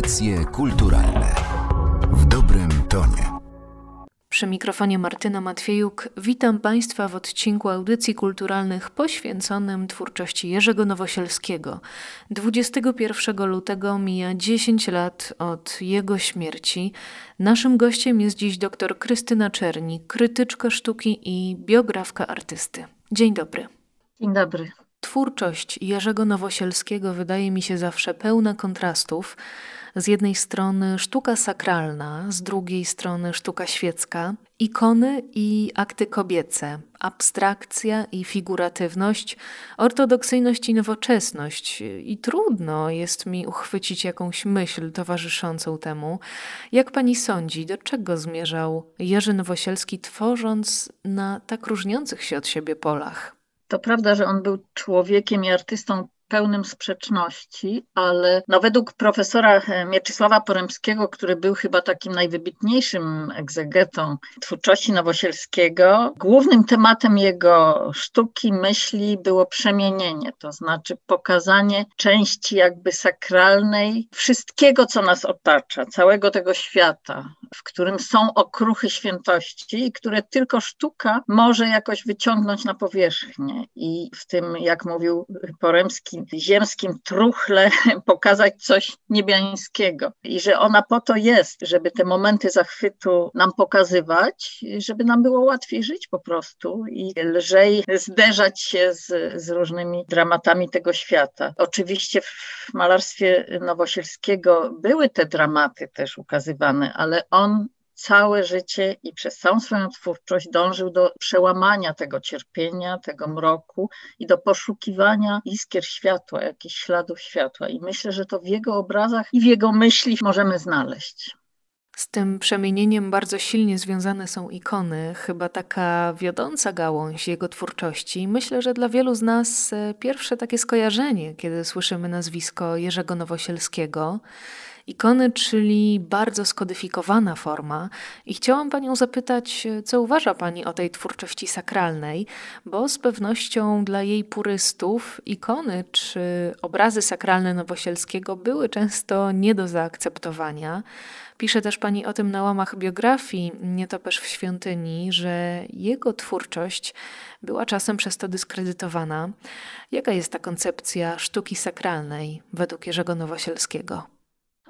Audycje kulturalne w dobrym tonie. Przy mikrofonie Martyna Matwiejuk witam Państwa w odcinku audycji kulturalnych poświęconym twórczości Jerzego Nowosielskiego. 21 lutego mija 10 lat od jego śmierci. Naszym gościem jest dziś dr Krystyna Czerni, krytyczka sztuki i biografka artysty. Dzień dobry. Dzień dobry. Twórczość Jerzego Nowosielskiego wydaje mi się zawsze pełna kontrastów. Z jednej strony sztuka sakralna, z drugiej strony sztuka świecka, ikony i akty kobiece, abstrakcja i figuratywność, ortodoksyjność i nowoczesność. I trudno jest mi uchwycić jakąś myśl towarzyszącą temu. Jak pani sądzi, do czego zmierzał Jerzy Nowosielski, tworząc na tak różniących się od siebie polach? To prawda, że on był człowiekiem i artystą pełnym sprzeczności, ale no według profesora Mieczysława Poremskiego, który był chyba takim najwybitniejszym egzegetą twórczości Nowosielskiego, głównym tematem jego sztuki, myśli było przemienienie, to znaczy pokazanie części jakby sakralnej wszystkiego, co nas otacza, całego tego świata, w którym są okruchy świętości i które tylko sztuka może jakoś wyciągnąć na powierzchnię. I w tym, jak mówił Poremski, ziemskim truchle pokazać coś niebiańskiego. I że ona po to jest, żeby te momenty zachwytu nam pokazywać, żeby nam było łatwiej żyć po prostu i lżej zderzać się z, z różnymi dramatami tego świata. Oczywiście w malarstwie Nowosielskiego były te dramaty też ukazywane, ale on całe życie i przez całą swoją twórczość dążył do przełamania tego cierpienia, tego mroku i do poszukiwania iskier światła, jakichś śladów światła. I myślę, że to w jego obrazach i w jego myśli możemy znaleźć. Z tym przemienieniem bardzo silnie związane są ikony, chyba taka wiodąca gałąź jego twórczości. Myślę, że dla wielu z nas e, pierwsze takie skojarzenie, kiedy słyszymy nazwisko Jerzego Nowosielskiego. Ikony, czyli bardzo skodyfikowana forma, i chciałam Panią zapytać, co uważa Pani o tej twórczości sakralnej, bo z pewnością dla jej purystów ikony czy obrazy sakralne Nowosielskiego były często nie do zaakceptowania. Pisze też Pani o tym na łamach biografii Nietoperz w świątyni, że jego twórczość była czasem przez to dyskredytowana. Jaka jest ta koncepcja sztuki sakralnej według Jerzego Nowosielskiego?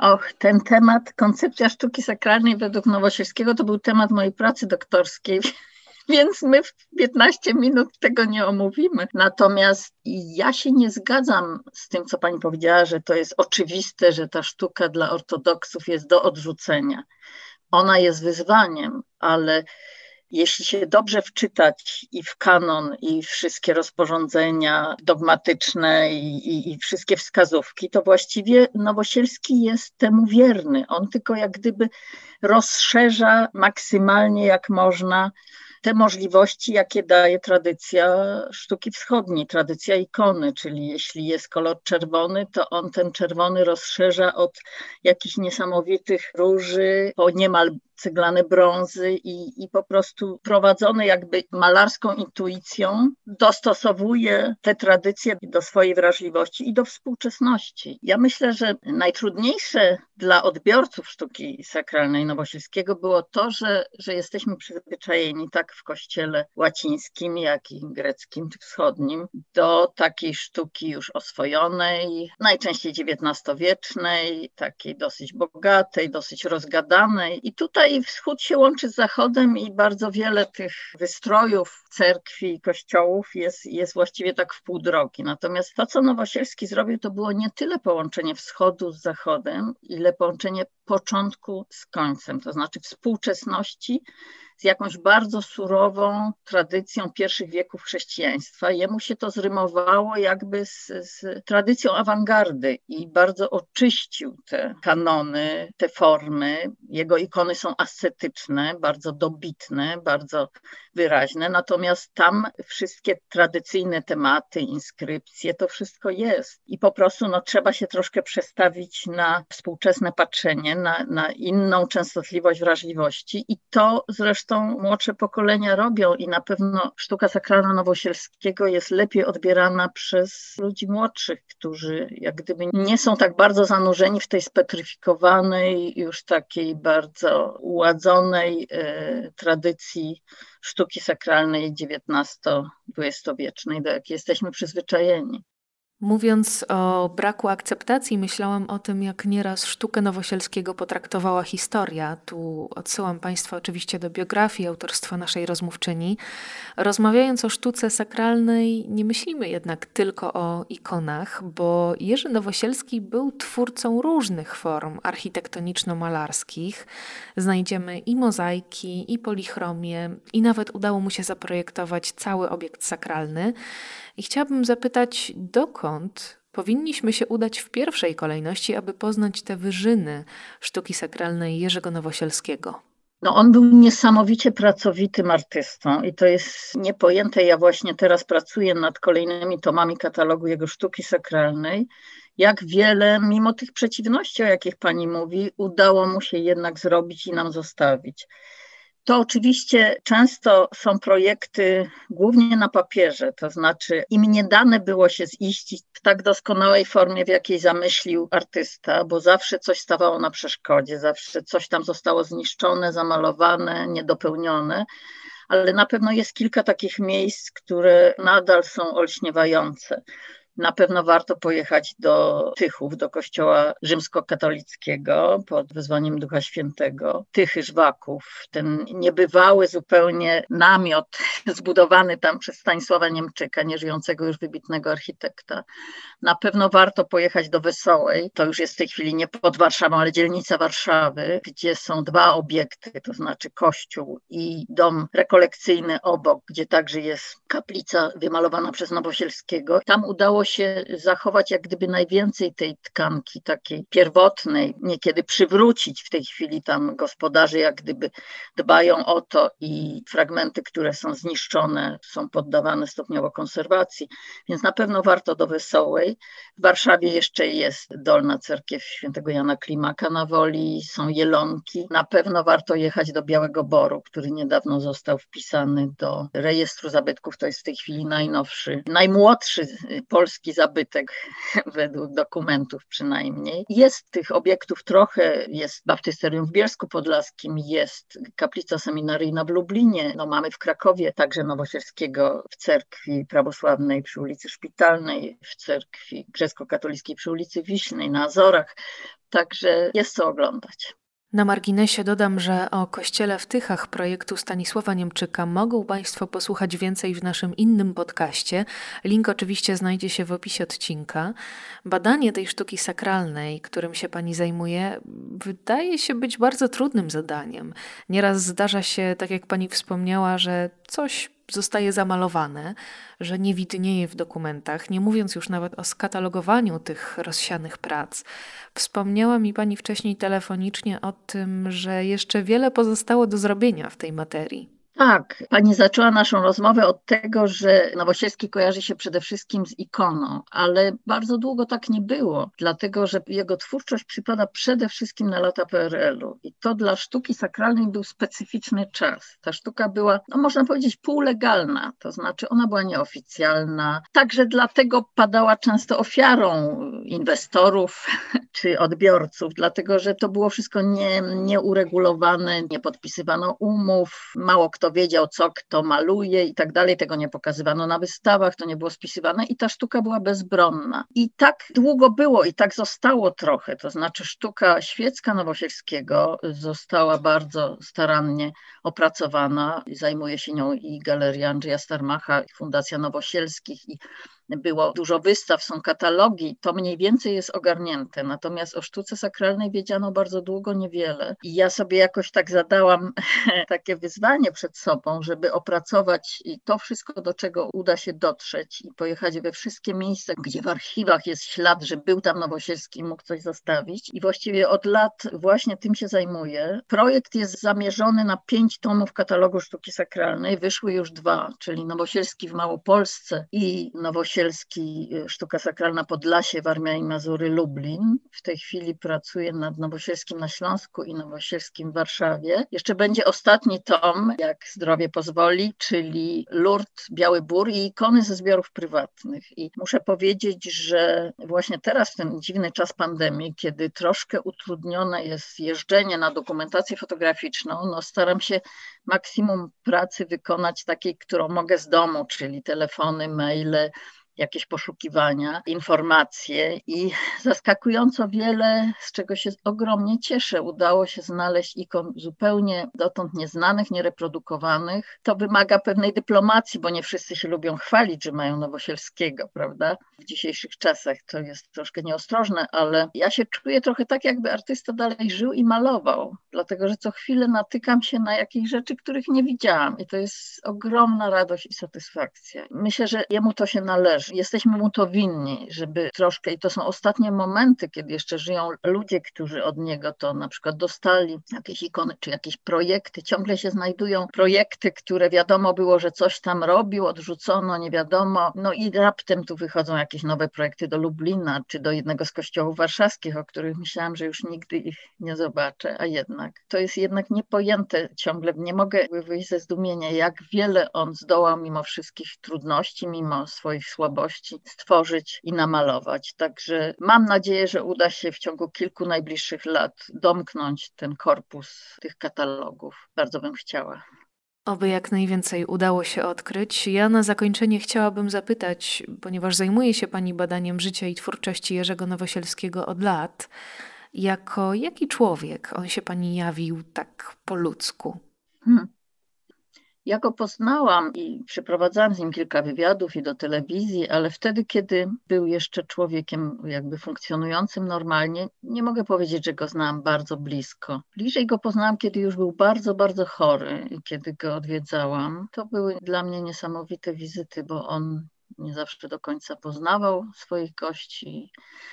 Och, ten temat, koncepcja sztuki sakralnej według Nowosielskiego to był temat mojej pracy doktorskiej, więc my w 15 minut tego nie omówimy. Natomiast ja się nie zgadzam z tym, co pani powiedziała, że to jest oczywiste, że ta sztuka dla ortodoksów jest do odrzucenia. Ona jest wyzwaniem, ale jeśli się dobrze wczytać i w kanon, i wszystkie rozporządzenia dogmatyczne, i, i, i, wszystkie wskazówki, to właściwie Nowosielski jest temu wierny. On tylko jak gdyby rozszerza maksymalnie jak można te możliwości, jakie daje tradycja sztuki wschodniej, tradycja ikony, czyli jeśli jest kolor czerwony, to on ten czerwony rozszerza od jakichś niesamowitych róży po niemal ceglane brązy i, i po prostu prowadzony jakby malarską intuicją dostosowuje te tradycje do swojej wrażliwości i do współczesności. Ja myślę, że najtrudniejsze dla odbiorców sztuki sakralnej Nowosielskiego było to, że, że jesteśmy przyzwyczajeni tak w kościele łacińskim, jak i greckim czy wschodnim do takiej sztuki już oswojonej, najczęściej XIX-wiecznej, takiej dosyć bogatej, dosyć rozgadanej. I tutaj i wschód się łączy z zachodem i bardzo wiele tych wystrojów cerkwi i kościołów jest, jest właściwie tak w pół drogi. Natomiast to, co Nowosielski zrobił, to było nie tyle połączenie wschodu z zachodem, ile połączenie początku z końcem, to znaczy współczesności z jakąś bardzo surową tradycją pierwszych wieków chrześcijaństwa. Jemu się to zrymowało jakby z, z tradycją awangardy i bardzo oczyścił te kanony, te formy. Jego ikony są ascetyczne, bardzo dobitne, bardzo wyraźne, natomiast tam wszystkie tradycyjne tematy, inskrypcje, to wszystko jest. I po prostu no, trzeba się troszkę przestawić na współczesne patrzenie, na, na inną częstotliwość wrażliwości i to zresztą młodsze pokolenia robią i na pewno sztuka sakralna Nowosielskiego jest lepiej odbierana przez ludzi młodszych, którzy jak gdyby nie są tak bardzo zanurzeni w tej spetryfikowanej, już takiej bardzo uładzonej e, tradycji sztuki sakralnej XIX-XX wiecznej, do jakiej jesteśmy przyzwyczajeni. Mówiąc o braku akceptacji, myślałam o tym, jak nieraz sztukę Nowosielskiego potraktowała historia. Tu odsyłam Państwa oczywiście do biografii autorstwa naszej rozmówczyni. Rozmawiając o sztuce sakralnej, nie myślimy jednak tylko o ikonach, bo Jerzy Nowosielski był twórcą różnych form architektoniczno-malarskich. Znajdziemy i mozaiki, i polichromię, i nawet udało mu się zaprojektować cały obiekt sakralny. I chciałabym zapytać, dokąd powinniśmy się udać w pierwszej kolejności, aby poznać te wyżyny sztuki sakralnej Jerzego Nowosielskiego? No on był niesamowicie pracowitym artystą i to jest niepojęte. Ja właśnie teraz pracuję nad kolejnymi tomami katalogu jego sztuki sakralnej. Jak wiele, mimo tych przeciwności, o jakich pani mówi, udało mu się jednak zrobić i nam zostawić. To oczywiście często są projekty głównie na papierze, to znaczy im nie dane było się ziścić w tak doskonałej formie, w jakiej zamyślił artysta, bo zawsze coś stawało na przeszkodzie, zawsze coś tam zostało zniszczone, zamalowane, niedopełnione ale na pewno jest kilka takich miejsc, które nadal są olśniewające. Na pewno warto pojechać do Tychów, do kościoła rzymskokatolickiego pod wezwaniem Ducha Świętego. Tychy Żwaków, ten niebywały zupełnie namiot zbudowany tam przez Stanisława Niemczyka, nieżyjącego już wybitnego architekta. Na pewno warto pojechać do Wesołej, to już jest w tej chwili nie pod Warszawą, ale dzielnica Warszawy, gdzie są dwa obiekty, to znaczy kościół i dom rekolekcyjny obok, gdzie także jest kaplica wymalowana przez Nowosielskiego. Tam udało się zachować jak gdyby najwięcej tej tkanki takiej pierwotnej, niekiedy przywrócić w tej chwili tam gospodarze jak gdyby dbają o to i fragmenty, które są zniszczone są poddawane stopniowo konserwacji, więc na pewno warto do Wesołej. W Warszawie jeszcze jest Dolna Cerkiew Świętego Jana Klimaka na Woli, są Jelonki. Na pewno warto jechać do Białego Boru, który niedawno został wpisany do rejestru zabytków, to jest w tej chwili najnowszy, najmłodszy polski polski zabytek, według dokumentów przynajmniej. Jest tych obiektów trochę, jest baptysterium w Bielsku Podlaskim, jest kaplica seminaryjna w Lublinie, no mamy w Krakowie także Nowosielskiego w cerkwi prawosławnej przy ulicy Szpitalnej, w cerkwi grecko-katolickiej przy ulicy Wiśnej, na Azorach, także jest co oglądać. Na marginesie dodam, że o kościele w Tychach projektu Stanisława Niemczyka mogą Państwo posłuchać więcej w naszym innym podcaście. Link oczywiście znajdzie się w opisie odcinka. Badanie tej sztuki sakralnej, którym się Pani zajmuje, wydaje się być bardzo trudnym zadaniem. Nieraz zdarza się, tak jak Pani wspomniała, że coś zostaje zamalowane, że nie widnieje w dokumentach, nie mówiąc już nawet o skatalogowaniu tych rozsianych prac. Wspomniała mi Pani wcześniej telefonicznie o tym, że jeszcze wiele pozostało do zrobienia w tej materii. Tak, pani zaczęła naszą rozmowę od tego, że Nowosielski kojarzy się przede wszystkim z ikoną, ale bardzo długo tak nie było, dlatego że jego twórczość przypada przede wszystkim na lata PRL-u i to dla sztuki sakralnej był specyficzny czas. Ta sztuka była, no można powiedzieć, półlegalna, to znaczy ona była nieoficjalna, także dlatego padała często ofiarą inwestorów czy odbiorców, dlatego że to było wszystko nie, nieuregulowane, nie podpisywano umów, mało kto wiedział, co kto maluje i tak dalej. Tego nie pokazywano na wystawach, to nie było spisywane i ta sztuka była bezbronna. I tak długo było i tak zostało trochę. To znaczy sztuka świecka Nowosielskiego została bardzo starannie opracowana. Zajmuje się nią i Galeria Andrzeja Starmacha, i Fundacja Nowosielskich i było dużo wystaw, są katalogi, to mniej więcej jest ogarnięte. Natomiast o sztuce sakralnej wiedziano bardzo długo niewiele. I ja sobie jakoś tak zadałam takie wyzwanie przed sobą, żeby opracować to wszystko, do czego uda się dotrzeć i pojechać we wszystkie miejsca, gdzie w archiwach jest ślad, że był tam Nowosielski i mógł coś zostawić. I właściwie od lat właśnie tym się zajmuję. Projekt jest zamierzony na pięć tomów katalogu sztuki sakralnej. Wyszły już dwa, czyli Nowosielski w Małopolsce i Nowosielski Nowosielski, y, Sztuka Sakralna Podlasie, Warmia i Mazury, Lublin. W tej chwili pracuję nad Nowosielskim na Śląsku i Nowosielskim w Warszawie. Jeszcze będzie ostatni tom, jak zdrowie pozwoli, czyli Lourdes, Biały Bór i ikony ze zbiorów prywatnych. I muszę powiedzieć, że właśnie teraz, w ten dziwny czas pandemii, kiedy troszkę utrudnione jest jeżdżenie na dokumentację fotograficzną, no staram się maksimum pracy wykonać takiej, którą mogę z domu, czyli telefony, maile, jakieś poszukiwania, informacje i zaskakująco wiele, z czego się ogromnie cieszę, udało się znaleźć ikon zupełnie dotąd nieznanych, niereprodukowanych. To wymaga pewnej dyplomacji, bo nie wszyscy się lubią chwalić, że mają Nowosielskiego, prawda? W dzisiejszych czasach to jest troszkę nieostrożne, ale ja się czuję trochę tak, jakby artysta dalej żył i malował, dlatego że co chwilę natykam się na jakieś rzeczy, których nie widziałam i to jest ogromna radość i satysfakcja. Myślę, że jemu to się należy jesteśmy mu to winni, żeby troszkę, i to są ostatnie momenty, kiedy jeszcze żyją ludzie, którzy od niego to na przykład dostali jakieś ikony czy jakieś projekty. Ciągle się znajdują projekty, które wiadomo było, że coś tam robił, odrzucono, nie wiadomo. No i raptem tu wychodzą jakieś nowe projekty do Lublina czy do jednego z kościołów warszawskich, o których myślałam, że już nigdy ich nie zobaczę, a jednak. To jest jednak niepojęte ciągle. Nie mogę wyjść ze zdumienia, jak wiele on zdołał mimo wszystkich trudności, mimo swoich słabości stworzyć i namalować. Także mam nadzieję, że uda się w ciągu kilku najbliższych lat domknąć ten korpus tych katalogów. Bardzo bym chciała. Oby jak najwięcej udało się odkryć. Ja na zakończenie chciałabym zapytać, ponieważ zajmuje się Pani badaniem życia i twórczości Jerzego Nowosielskiego od lat, jako jaki człowiek on się Pani jawił tak po ludzku? Hmm. Ja go poznałam i przeprowadzałam z nim kilka wywiadów i do telewizji, ale wtedy, kiedy był jeszcze człowiekiem jakby funkcjonującym normalnie, nie mogę powiedzieć, że go znałam bardzo blisko. Bliżej go poznałam, kiedy już był bardzo, bardzo chory i kiedy go odwiedzałam. To były dla mnie niesamowite wizyty, bo on nie zawsze do końca poznawał swoich gości,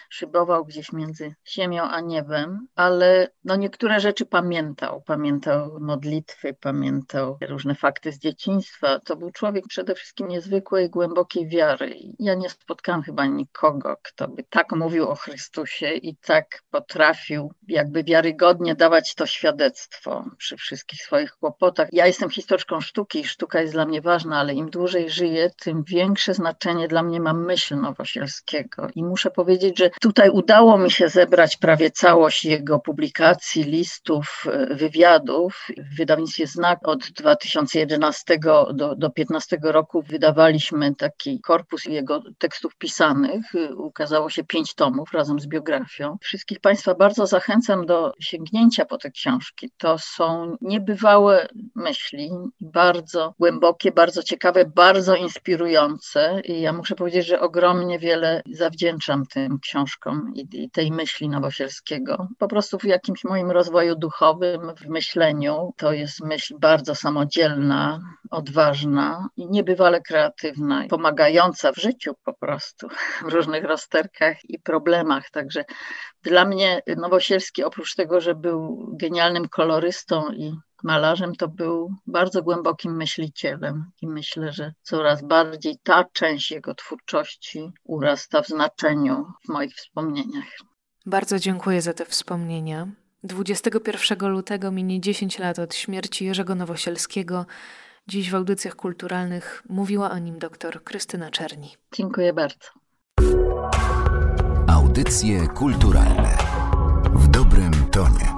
szybował gdzieś między ziemią a niebem, ale no niektóre rzeczy pamiętał. Pamiętał modlitwy, pamiętał różne fakty z dzieciństwa. To był człowiek przede wszystkim niezwykłej, głębokiej wiary. Ja nie spotkałam chyba nikogo, kto by tak mówił o Chrystusie i tak potrafił jakby wiarygodnie dawać to świadectwo przy wszystkich swoich kłopotach. Ja jestem historyczką sztuki i sztuka jest dla mnie ważna, ale im dłużej żyję, tym większe znaczenie znaczenie dla mnie ma myśl Nowosielskiego. I muszę powiedzieć, że tutaj udało mi się zebrać prawie całość jego publikacji, listów, e, wywiadów. W wydawnictwie Znak od 2011 do, do 2015 roku wydawaliśmy taki korpus jego tekstów pisanych. Ukazało się pięć tomów razem z biografią. Wszystkich Państwa bardzo zachęcam do sięgnięcia po te książki. To są niebywałe myśli, bardzo głębokie, bardzo ciekawe, bardzo inspirujące i ja muszę powiedzieć, że ogromnie wiele zawdzięczam tym książkom i, i, tej myśli Nowosielskiego. Po prostu w jakimś moim rozwoju duchowym, w myśleniu, to jest myśl bardzo samodzielna, odważna i niebywale kreatywna, pomagająca w życiu po prostu, w różnych rozterkach i problemach. Także dla mnie Nowosielski, oprócz tego, że był genialnym kolorystą i malarzem, to był bardzo głębokim myślicielem i myślę, że coraz bardziej ta część jego twórczości urasta w znaczeniu w moich wspomnieniach. Bardzo dziękuję za te wspomnienia. 21 lutego minie 10 lat od śmierci Jerzego Nowosielskiego. Dziś w audycjach kulturalnych mówiła o nim dr Krystyna Czerni. Dziękuję bardzo. Audycje kulturalne w dobrym tonie.